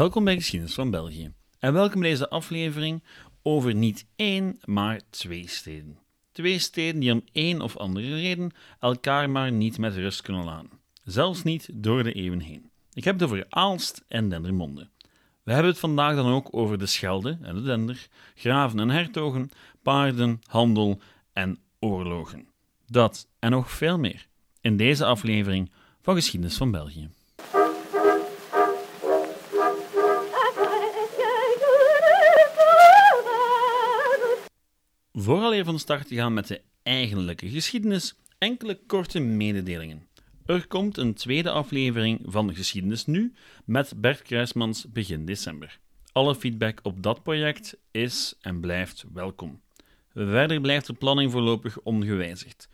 Welkom bij Geschiedenis van België en welkom bij deze aflevering over niet één, maar twee steden. Twee steden die om één of andere reden elkaar maar niet met rust kunnen laten, zelfs niet door de eeuwen heen. Ik heb het over Aalst en Dendermonde. We hebben het vandaag dan ook over de Schelde en de Dender, graven en hertogen, paarden, handel en oorlogen. Dat en nog veel meer in deze aflevering van Geschiedenis van België. Vooraleer van start te gaan met de eigenlijke geschiedenis, enkele korte mededelingen. Er komt een tweede aflevering van Geschiedenis Nu met Bert Kruismans begin december. Alle feedback op dat project is en blijft welkom. Verder blijft de planning voorlopig ongewijzigd.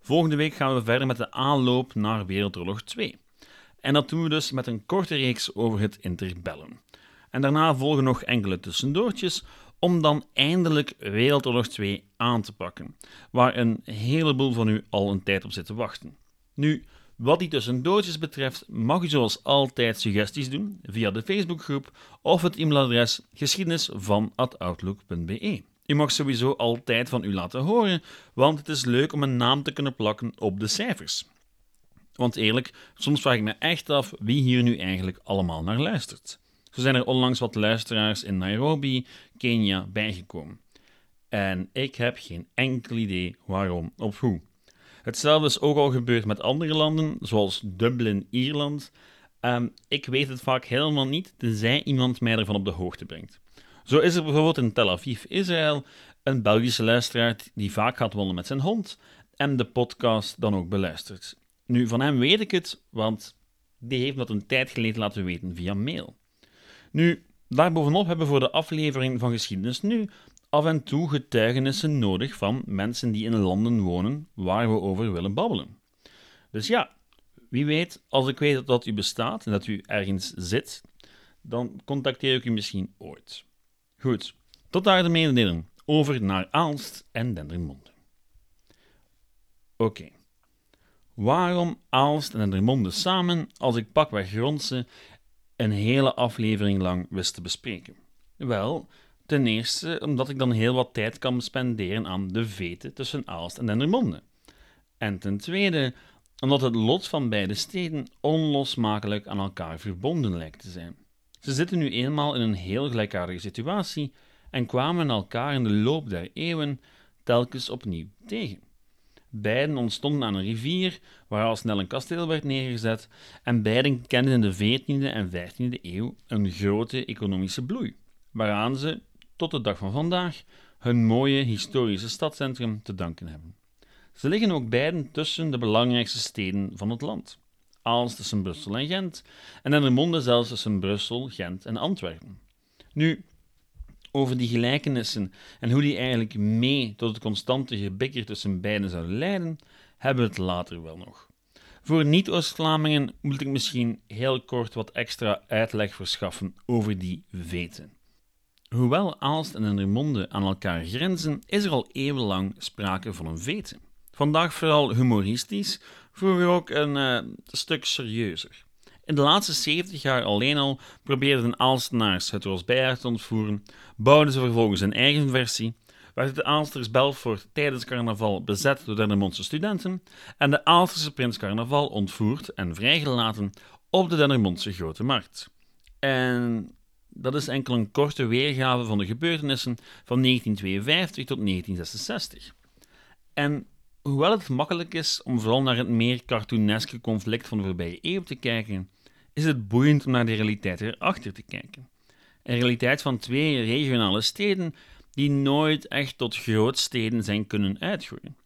Volgende week gaan we verder met de aanloop naar Wereldoorlog 2. En dat doen we dus met een korte reeks over het interbellum. En daarna volgen nog enkele tussendoortjes om dan eindelijk Wereldoorlog 2 aan te pakken, waar een heleboel van u al een tijd op zit te wachten. Nu, wat die tussendoortjes betreft, mag u zoals altijd suggesties doen via de Facebookgroep of het e-mailadres geschiedenisvan.outlook.be. U mag sowieso altijd van u laten horen, want het is leuk om een naam te kunnen plakken op de cijfers. Want eerlijk, soms vraag ik me echt af wie hier nu eigenlijk allemaal naar luistert. Zo zijn er onlangs wat luisteraars in Nairobi, Kenia, bijgekomen. En ik heb geen enkel idee waarom of hoe. Hetzelfde is ook al gebeurd met andere landen, zoals Dublin, Ierland. Ehm, ik weet het vaak helemaal niet, tenzij iemand mij ervan op de hoogte brengt. Zo is er bijvoorbeeld in Tel Aviv, Israël, een Belgische luisteraar die vaak gaat wandelen met zijn hond en de podcast dan ook beluistert. Nu, van hem weet ik het, want die heeft dat een tijd geleden laten weten via mail. Nu, daarbovenop hebben we voor de aflevering van Geschiedenis Nu af en toe getuigenissen nodig van mensen die in landen wonen waar we over willen babbelen. Dus ja, wie weet, als ik weet dat u bestaat en dat u ergens zit, dan contacteer ik u misschien ooit. Goed, tot daar de mededeling over naar Aalst en Dendermonde. Oké. Waarom Aalst en Dendermonde samen als ik pakweg rondse een hele aflevering lang wist te bespreken? Wel, ten eerste omdat ik dan heel wat tijd kan spenderen aan de veten tussen Aalst en Dendermonde. En ten tweede omdat het lot van beide steden onlosmakelijk aan elkaar verbonden lijkt te zijn. Ze zitten nu eenmaal in een heel gelijkaardige situatie en kwamen elkaar in de loop der eeuwen telkens opnieuw tegen. Beiden ontstonden aan een rivier waar al snel een kasteel werd neergezet en beiden kenden in de 14e en 15e eeuw een grote economische bloei, waaraan ze, tot de dag van vandaag, hun mooie historische stadcentrum te danken hebben. Ze liggen ook beiden tussen de belangrijkste steden van het land. Aalst tussen Brussel en Gent en Dendermonde zelfs tussen Brussel, Gent en Antwerpen. Nu, over die gelijkenissen en hoe die eigenlijk mee tot het constante gebikker tussen beiden zouden leiden, hebben we het later wel nog. Voor niet-Oost-Vlamingen moet ik misschien heel kort wat extra uitleg verschaffen over die veten. Hoewel Aalst en Dendermonde aan elkaar grenzen, is er al eeuwenlang sprake van een veten. Vandaag vooral humoristisch, vroeger ook een uh, stuk serieuzer. In de laatste 70 jaar alleen al probeerden Aalstenaars het Roosbejaar te ontvoeren, bouwden ze vervolgens een eigen versie, werd de Aalsters Belfort tijdens carnaval bezet door Dendermondse studenten en de Aalsterse prins carnaval ontvoerd en vrijgelaten op de Dendermondse Grote Markt. En dat is enkel een korte weergave van de gebeurtenissen van 1952 tot 1966. En hoewel het makkelijk is om vooral naar het meer cartooneske conflict van de voorbije eeuw te kijken, is het boeiend om naar de realiteit erachter te kijken. Een realiteit van twee regionale steden die nooit echt tot grootsteden zijn kunnen uitgroeien.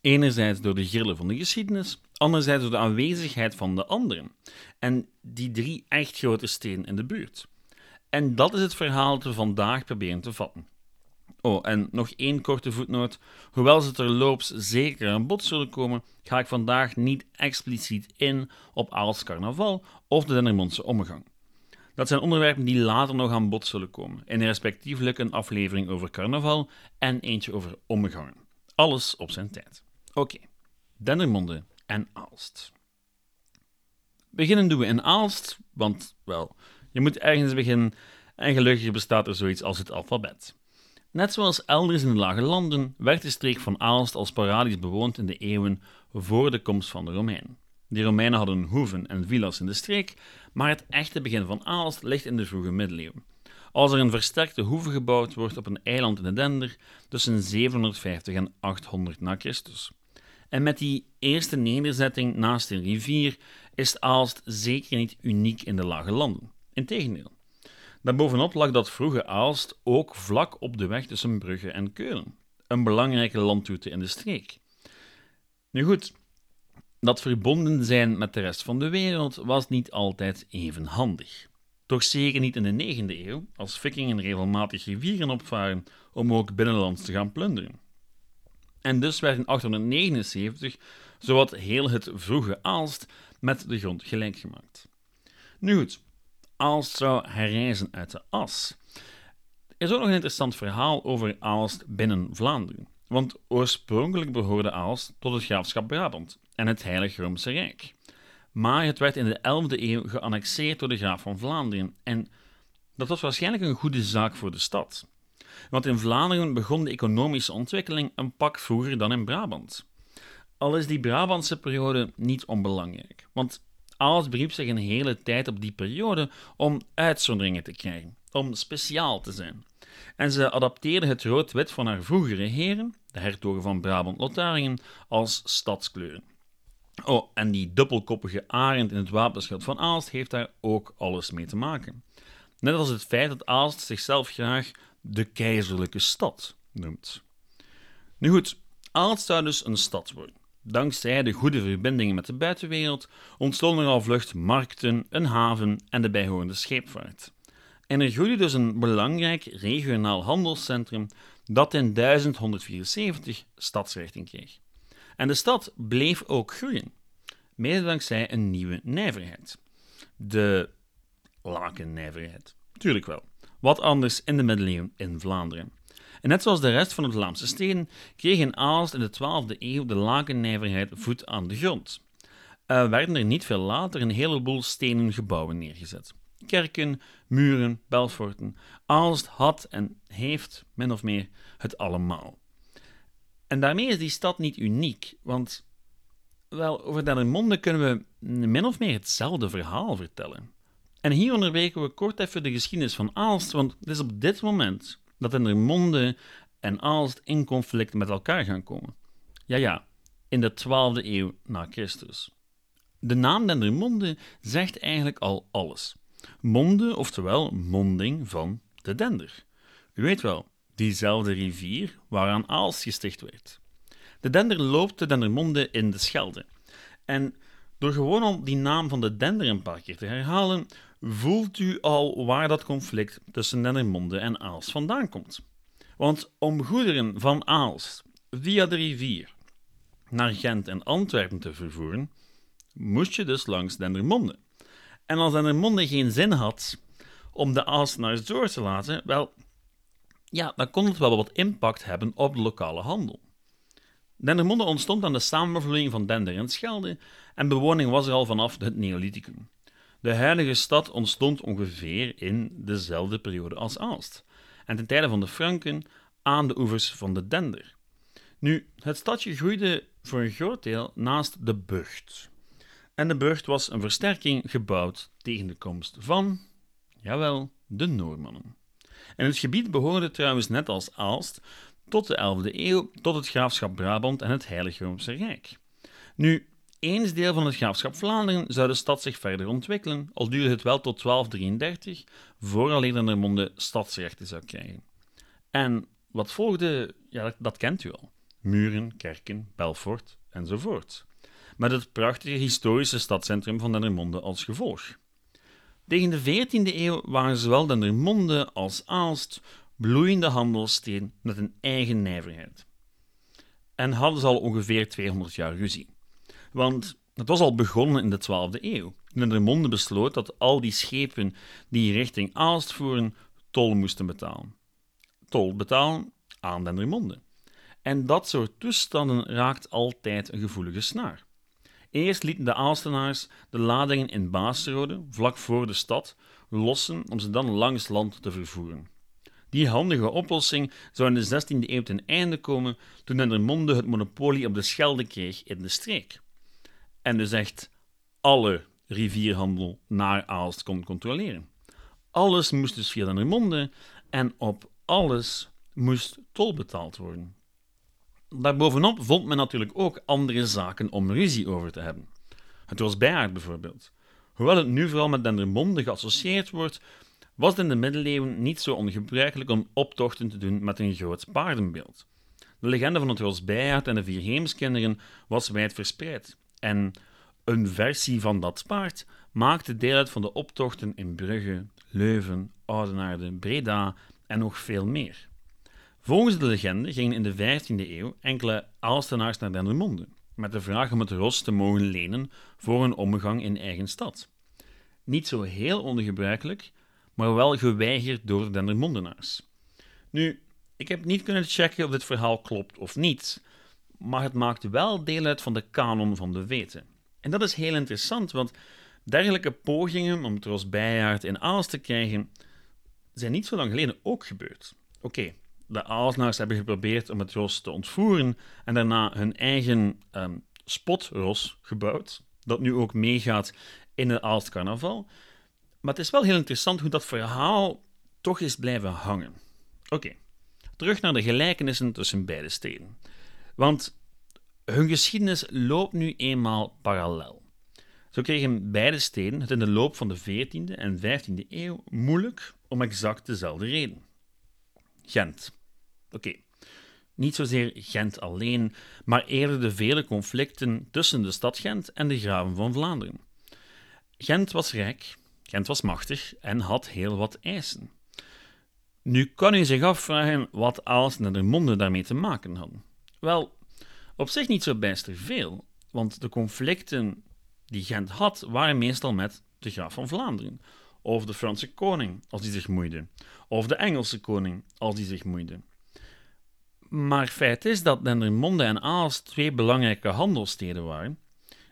Enerzijds door de grillen van de geschiedenis, anderzijds door de aanwezigheid van de anderen. En die drie echt grote steden in de buurt. En dat is het verhaal dat we vandaag proberen te vatten. Oh, en nog één korte voetnoot. Hoewel ze terloops zeker aan bod zullen komen, ga ik vandaag niet expliciet in op Aals carnaval of de Dendermondse omgang. Dat zijn onderwerpen die later nog aan bod zullen komen, in respectievelijk een aflevering over carnaval en eentje over omgangen. Alles op zijn tijd. Oké, Dendermonde en Aalst. Beginnen doen we in Aalst, want, wel, Je moet ergens beginnen en gelukkig bestaat er zoiets als het alfabet. Net zoals elders in de lage landen werd de streek van Aalst al sporadisch bewoond in de eeuwen voor de komst van de Romeinen. Die Romeinen hadden hoeven en villa's in de streek, maar het echte begin van Aalst ligt in de vroege middeleeuwen. Als er een versterkte hoeve gebouwd wordt op een eiland in de Dender tussen 750 en 800 na Christus. En met die eerste nederzetting naast een rivier is Aalst zeker niet uniek in de lage landen. Integendeel. Daarbovenop lag dat vroege Aalst ook vlak op de weg tussen Brugge en Keulen, een belangrijke landroute in de streek. Nu goed, dat verbonden zijn met de rest van de wereld was niet altijd even handig. Toch zeker niet in de 9e eeuw, als vikingen regelmatig rivieren opvaren om ook binnenlands te gaan plunderen. En dus werd in 879 zowat heel het vroege Aalst met de grond gelijk gemaakt. Nu goed, Aalst zou herrijzen uit de as. Er is ook nog een interessant verhaal over Aalst binnen Vlaanderen. Want oorspronkelijk behoorde Aalst tot het graafschap Brabant en het Heilig Roomse Rijk. Maar het werd in de 11e eeuw geannexeerd door de graaf van Vlaanderen en dat was waarschijnlijk een goede zaak voor de stad. Want in Vlaanderen begon de economische ontwikkeling een pak vroeger dan in Brabant. Al is die Brabantse periode niet onbelangrijk, want Aalst beriep zich een hele tijd op die periode om uitzonderingen te krijgen, om speciaal te zijn. En ze adapteerde het rood-wit van haar vroegere heren, de hertogen van Brabant-Lotharingen, als stadskleuren. Oh, en die dubbelkoppige arend in het wapenschild van Aalst heeft daar ook alles mee te maken. Net als het feit dat Aalst zichzelf graag de keizerlijke stad noemt. Nu goed, Aalst zou dus een stad worden. Dankzij de goede verbindingen met de buitenwereld ontstonden er al vlucht markten, een haven en de bijhorende scheepvaart. En er groeide dus een belangrijk regionaal handelscentrum dat in 1174 stadsrichting kreeg. En de stad bleef ook groeien, mede dankzij een nieuwe nijverheid. De lakennijverheid. Tuurlijk wel. Wat anders in de middeleeuwen in Vlaanderen. En net zoals de rest van de Vlaamse steden kreeg in Aalst in de 12e eeuw de lakennijverheid voet aan de grond. Er werden er niet veel later een heleboel stenen gebouwen neergezet. Kerken, muren, belforten. Aalst had en heeft min of meer het allemaal. En daarmee is die stad niet uniek, want wel, over Dendermonde kunnen we min of meer hetzelfde verhaal vertellen. En hier onderweken we kort even de geschiedenis van Aalst, want het is op dit moment dat Dendermonde en Aalst in conflict met elkaar gaan komen. Ja, ja, in de 12e eeuw na Christus. De naam Dendermonde zegt eigenlijk al alles. Monde, oftewel monding van de Dender. U weet wel, diezelfde rivier waaraan Aalst gesticht werd. De Dender loopt de Dendermonde in de Schelde. En door gewoon al die naam van de Dender een paar keer te herhalen, voelt u al waar dat conflict tussen Dendermonde en Aalst vandaan komt. Want om goederen van Aalst via de rivier naar Gent en Antwerpen te vervoeren, moest je dus langs Dendermonde. En als Dendermonde geen zin had om de Aalstenaars door te laten, wel, ja, dan kon het wel wat impact hebben op de lokale handel. Dendermonde ontstond aan de samenvloeiing van Dender en Schelde en bewoning was er al vanaf het Neolithicum. De huidige stad ontstond ongeveer in dezelfde periode als Aalst en ten tijde van de Franken aan de oevers van de Dender. Nu, het stadje groeide voor een groot deel naast de Burgt. En de Burgt was een versterking gebouwd tegen de komst van, jawel, de Noormannen. En het gebied behoorde trouwens net als Aalst tot de 11e eeuw tot het graafschap Brabant en het Heilig Roomse Rijk. Nu, eens deel van het graafschap Vlaanderen zou de stad zich verder ontwikkelen, al duurde het wel tot 1233, vooraleer Dendermonde stadsrechten zou krijgen. En wat volgde, ja, dat, kent u al. Muren, kerken, Belfort enzovoort. Met het prachtige historische stadscentrum van Dendermonde als gevolg. Tegen de 14e eeuw waren zowel Dendermonde als Aalst bloeiende handelssteden met een eigen nijverheid. En hadden ze al ongeveer 200 jaar ruzie. Want het was al begonnen in de 12e eeuw. Dendermonde besloot dat al die schepen die richting Aalst voeren tol moesten betalen. Tol betalen aan Dendermonde. En dat soort toestanden raakt altijd een gevoelige snaar. Eerst lieten de Aalstenaars de ladingen in Baasrode, vlak voor de stad, lossen om ze dan langs land te vervoeren. Die handige oplossing zou in de 16e eeuw ten einde komen toen Dendermonde het monopolie op de Schelde kreeg in de streek. En dus echt alle rivierhandel naar Aalst kon controleren. Alles moest dus via Dendermonde en op alles moest tol betaald worden. Daarbovenop vond men natuurlijk ook andere zaken om ruzie over te hebben. Het was bijaard bijvoorbeeld. Hoewel het nu vooral met Dendermonde geassocieerd wordt, was het in de middeleeuwen niet zo ongebruikelijk om optochten te doen met een groot paardenbeeld. De legende van het Rosbijaard en de vier heemskinderen was wijd verspreid. En een versie van dat paard maakte deel uit van de optochten in Brugge, Leuven, Oudenaarde, Breda en nog veel meer. Volgens de legende gingen in de 15e eeuw enkele Aalstenaars naar Dendermonde, met de vraag om het ros te mogen lenen voor een omgang in eigen stad. Niet zo heel ongebruikelijk, maar wel geweigerd door de Dendermondenaars. Nu, ik heb niet kunnen checken of dit verhaal klopt of niet, maar het maakt wel deel uit van de kanon van de weten. En dat is heel interessant, want dergelijke pogingen om het Rosbijaard in Aalst te krijgen zijn niet zo lang geleden ook gebeurd. Oké, de Aalsnaars hebben geprobeerd om het ros te ontvoeren en daarna hun eigen um, spotros gebouwd, dat nu ook meegaat in het Aalst carnaval. Maar het is wel heel interessant hoe dat verhaal toch is blijven hangen. Oké, terug naar de gelijkenissen tussen beide steden. Want hun geschiedenis loopt nu eenmaal parallel. Zo kregen beide steden het in de loop van de 14e en 15e eeuw moeilijk om exact dezelfde reden. Gent. Oké, niet zozeer Gent alleen, maar eerder de vele conflicten tussen de stad Gent en de graven van Vlaanderen. Gent was rijk, Gent was machtig en had heel wat eisen. Nu kan u zich afvragen wat Aalst en de Monde daarmee te maken hadden. Wel, op zich niet zo bijster veel, want de conflicten die Gent had waren meestal met de graaf van Vlaanderen, of de Franse koning als die zich moeide, of de Engelse koning als die zich moeide. Maar feit is dat Dendermonde en Aalst twee belangrijke handelssteden waren,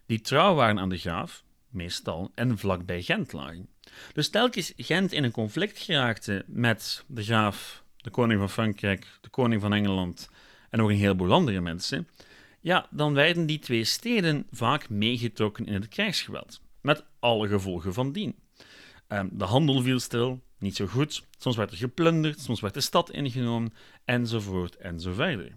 die trouw waren aan de graaf, meestal, en vlakbij Gent lagen. Dus telkens Gent in een conflict geraakte met de graaf, de koning van Frankrijk, de koning van Engeland en nog een heleboel andere mensen, ja, dan werden die twee steden vaak meegetrokken in het krijgsgeweld, met alle gevolgen van dien. Ehm, de handel viel stil, niet zo goed, soms werd er geplunderd, soms werd de stad ingenomen, enzovoort enzoverder.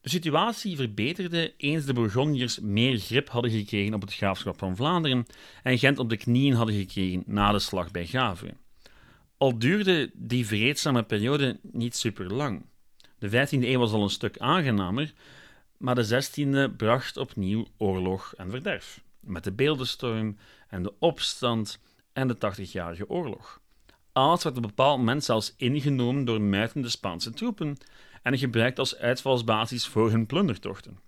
De situatie verbeterde eens de Bourgondiërs meer grip hadden gekregen op het graafschap van Vlaanderen en Gent op de knieën hadden gekregen na de slag bij Gavre. Al duurde die vreedzame periode niet super lang. De 15e eeuw was al een stuk aangenamer, maar de 16e bracht opnieuw oorlog en verderf, met de beeldenstorm en de opstand en de 80-jarige oorlog. Aalst werd op een bepaald moment zelfs ingenomen door muitende Spaanse troepen en gebruikt als uitvalsbasis voor hun plundertochten.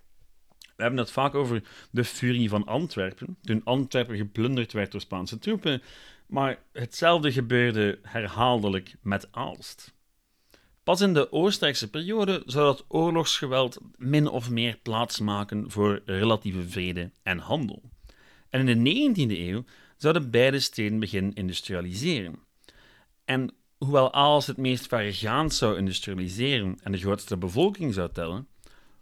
We hebben het vaak over de furie van Antwerpen, toen Antwerpen geplunderd werd door Spaanse troepen, maar hetzelfde gebeurde herhaaldelijk met Aalst. Pas in de Oostenrijkse periode zou dat oorlogsgeweld min of meer plaatsmaken voor relatieve vrede en handel. En in de 19e eeuw zouden beide steden beginnen industrialiseren. En hoewel Aalst het meest verregaand zou industrialiseren en de grootste bevolking zou tellen,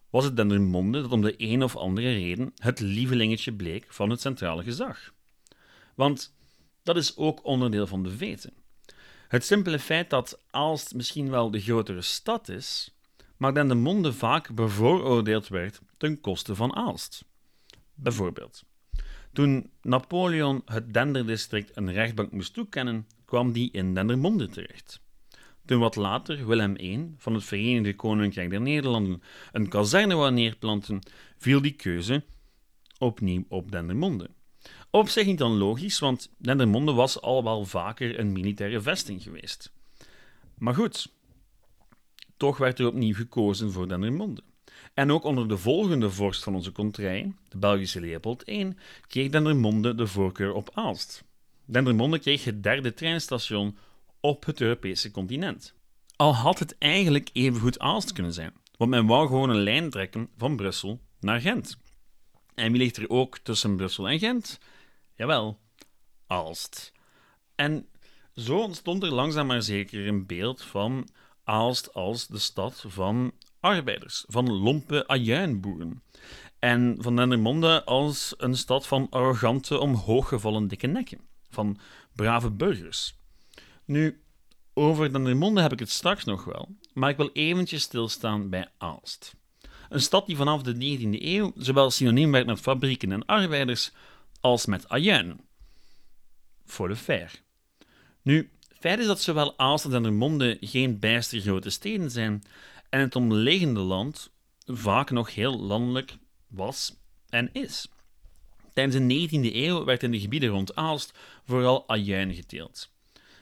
was het Dendermonde dat om de een of andere reden het lievelingetje bleek van het centrale gezag. Want dat is ook onderdeel van de veten. Het simpele feit dat Aalst misschien wel de grotere stad is, maar Dendermonde vaak bevooroordeeld werd ten koste van Aalst. Bijvoorbeeld, toen Napoleon het Denderdistrict een rechtbank moest toekennen, kwam die in Dendermonde terecht. Toen wat later Willem I van het Verenigde Koninkrijk der Nederlanden een kazerne wou neerplanten, viel die keuze opnieuw op Dendermonde. Op zich niet dan logisch, want Dendermonde was al wel vaker een militaire vesting geweest. Maar goed, toch werd er opnieuw gekozen voor Dendermonde. En ook onder de volgende vorst van onze contrij, de Belgische Leopold I, kreeg Dendermonde de voorkeur op Aalst. Dendermonde kreeg het derde treinstation op het Europese continent. Al had het eigenlijk evengoed Aalst kunnen zijn, want men wou gewoon een lijn trekken van Brussel naar Gent. En wie ligt er ook tussen Brussel en Gent? Jawel, Aalst. En zo ontstond er langzaam maar zeker een beeld van Aalst als de stad van arbeiders, van lompe ajuinboeren. En van Dendermonde als een stad van arrogante, omhooggevallen dikke nekken, van brave burgers. Nu, over Dendermonde heb ik het straks nog wel, maar ik wil eventjes stilstaan bij Aalst. Een stad die vanaf de 19e eeuw zowel synoniem werd met fabrieken en arbeiders als met ajuinen. Voor de fair. Nu, feit is dat zowel Aalst en Dendermonde geen bijster grote steden zijn en het omliggende land vaak nog heel landelijk was en is. Tijdens de 19e eeuw werd in de gebieden rond Aalst vooral ajuin geteeld.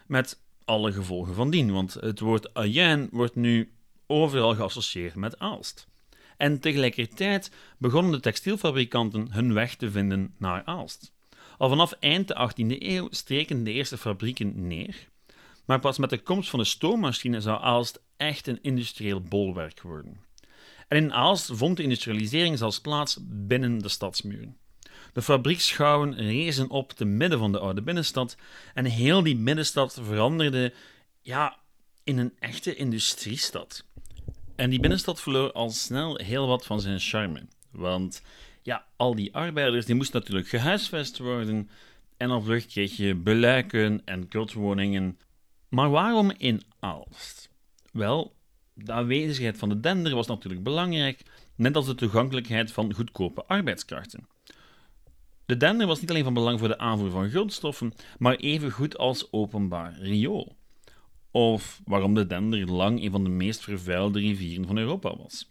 Met alle gevolgen van dien, want het woord ajuin wordt nu overal geassocieerd met Aalst. En tegelijkertijd begonnen de textielfabrikanten hun weg te vinden naar Aalst. Al vanaf eind de 18e eeuw streken de eerste fabrieken neer, maar pas met de komst van de stoommachine zou Aalst echt een industrieel bolwerk worden. En in Aalst vond de industrialisering zelfs plaats binnen de stadsmuren. De fabrieksschouwen rezen op te midden van de oude binnenstad en heel die binnenstad veranderde ja, in een echte industriestad. En die binnenstad verloor al snel heel wat van zijn charme. Want ja, al die arbeiders die moesten natuurlijk gehuisvest worden. En al vlug kreeg je beluiken en krotwoningen. Maar waarom in Aalst? Wel, de aanwezigheid van de dender was natuurlijk belangrijk, net als de toegankelijkheid van goedkope arbeidskrachten. De dender was niet alleen van belang voor de aanvoer van grondstoffen, maar even goed als openbaar riool. Of waarom de Dender lang een van de meest vervuilde rivieren van Europa was.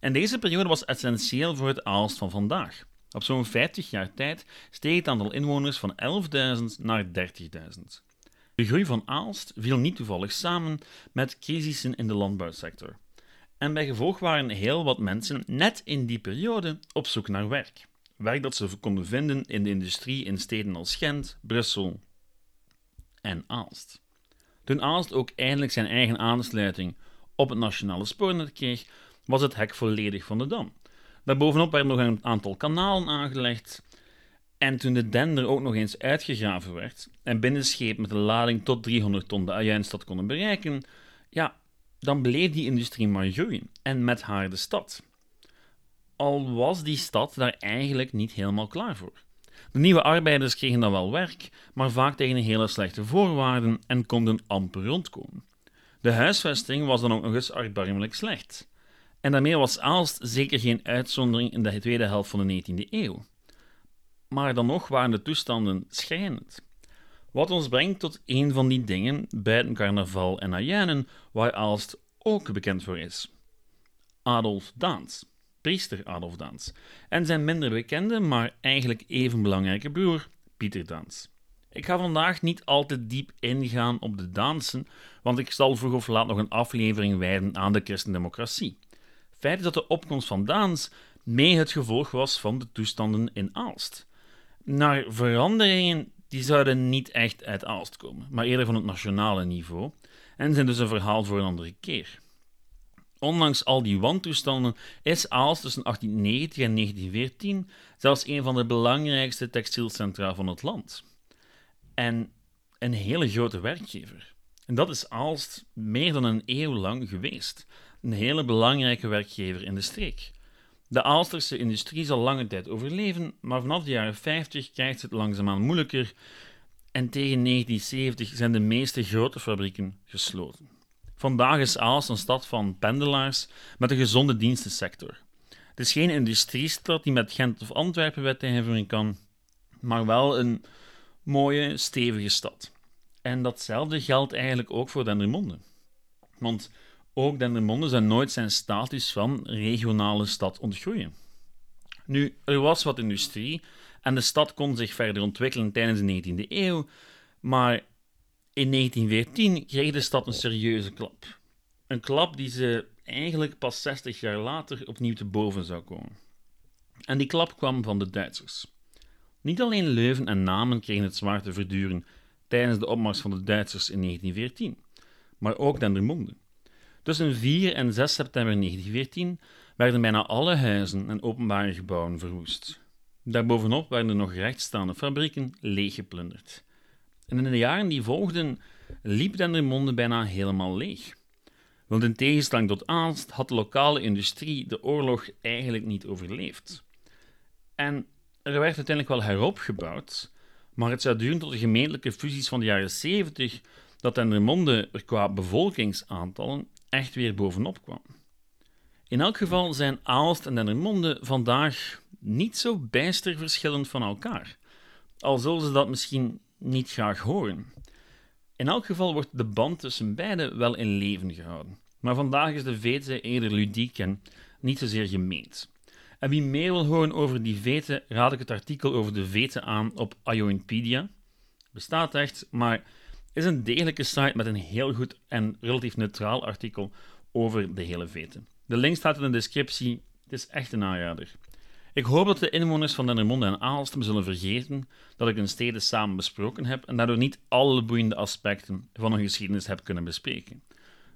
En deze periode was essentieel voor het Aalst van vandaag. Op zo'n 50 jaar tijd steeg het aantal inwoners van 11.000 naar 30.000. De groei van Aalst viel niet toevallig samen met crisissen in de landbouwsector. En bij gevolg waren heel wat mensen net in die periode op zoek naar werk. Werk dat ze konden vinden in de industrie in steden als Gent, Brussel en Aalst. Toen Aalst ook eindelijk zijn eigen aansluiting op het nationale spoornet kreeg, was het hek volledig van de dam. Daarbovenop werden nog een aantal kanalen aangelegd. En toen de Dender ook nog eens uitgegraven werd en binnenscheep met een lading tot 300 ton de Ajuinstad konden bereiken, ja, dan bleef die industrie maar groeien en met haar de stad. Al was die stad daar eigenlijk niet helemaal klaar voor. De nieuwe arbeiders kregen dan wel werk, maar vaak tegen hele slechte voorwaarden en konden amper rondkomen. De huisvesting was dan ook nog eens erbarmelijk slecht. En daarmee was Aalst zeker geen uitzondering in de tweede helft van de 19e eeuw. Maar dan nog waren de toestanden schrijnend. Wat ons brengt tot een van die dingen buiten carnaval en ajuinen waar Aalst ook bekend voor is. Adolf Daans priester Adolf Daans, en zijn minder bekende, maar eigenlijk even belangrijke broer, Pieter Daans. Ik ga vandaag niet al te diep ingaan op de dansen, want ik zal vroeg of laat nog een aflevering wijden aan de christendemocratie. Feit is dat de opkomst van Daans mee het gevolg was van de toestanden in Aalst. Naar veranderingen die zouden niet echt uit Aalst komen, maar eerder van het nationale niveau, en zijn dus een verhaal voor een andere keer. Ondanks al die wantoestanden is Aalst tussen 1890 en 1914 zelfs een van de belangrijkste textielcentra van het land. En een hele grote werkgever. En dat is Aalst meer dan een eeuw lang geweest. Een hele belangrijke werkgever in de streek. De Aalsterse industrie zal lange tijd overleven, maar vanaf de jaren 50 krijgt het langzaamaan moeilijker en tegen 1970 zijn de meeste grote fabrieken gesloten. Vandaag is Aalst een stad van pendelaars met een gezonde dienstensector. Het is geen industriestad die met Gent of Antwerpen wedijveren kan, maar wel een mooie, stevige stad. En datzelfde geldt eigenlijk ook voor Dendermonde. Want ook Dendermonde zou nooit zijn status van regionale stad ontgroeien. Nu, er was wat industrie en de stad kon zich verder ontwikkelen tijdens de 19e eeuw, maar in 1914 kreeg de stad een serieuze klap. Een klap die ze eigenlijk pas 60 jaar later opnieuw te boven zou komen. En die klap kwam van de Duitsers. Niet alleen Leuven en Namen kregen het zwaar te verduren tijdens de opmars van de Duitsers in 1914, maar ook Dendermonde. Tussen 4 en 6 september 1914 werden bijna alle huizen en openbare gebouwen verwoest. Daarbovenop werden er nog rechtstaande fabrieken leeggeplunderd. En in de jaren die volgden liep Dendermonde bijna helemaal leeg. Want in tegenstelling tot Aalst had de lokale industrie de oorlog eigenlijk niet overleefd. En er werd uiteindelijk wel heropgebouwd, maar het zou duren tot de gemeentelijke fusies van de jaren 70 dat Dendermonde er qua bevolkingsaantallen echt weer bovenop kwam. In elk geval zijn Aalst en Dendermonde vandaag niet zo bijster verschillend van elkaar, al zullen ze dat misschien niet graag horen. In elk geval wordt de band tussen beiden wel in leven gehouden, maar vandaag is de vete eerder ludiek en niet zozeer gemeend. En wie meer wil horen over die vete, raad ik het artikel over de vete aan op Ioinpedia. Bestaat echt, maar is een degelijke site met een heel goed en relatief neutraal artikel over de hele vete. De link staat in de descriptie. Het is echt een aanrader. Ik hoop dat de inwoners van Dendermonde en Aalst me zullen vergeten dat ik hun steden samen besproken heb en daardoor niet alle boeiende aspecten van hun geschiedenis heb kunnen bespreken.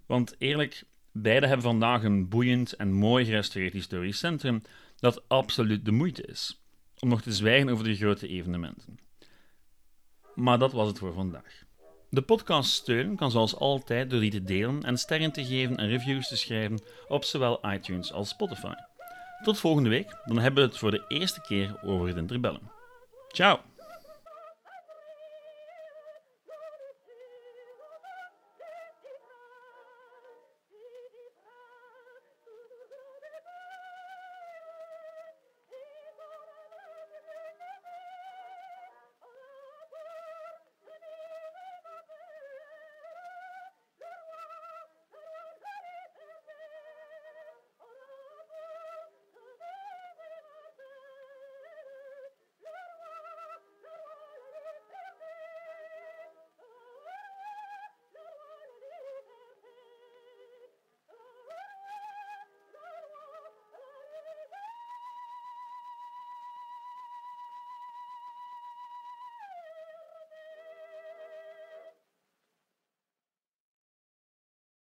Want eerlijk, beide hebben vandaag een boeiend en mooi gerestaureerd historisch centrum dat absoluut de moeite is, om nog te zwijgen over de grote evenementen. Maar dat was het voor vandaag. De podcast steunen kan zoals altijd door die te delen en sterren te geven en reviews te schrijven op zowel iTunes als Spotify. Tot volgende week, dan hebben we het voor de eerste keer over de interbellen. Ciao!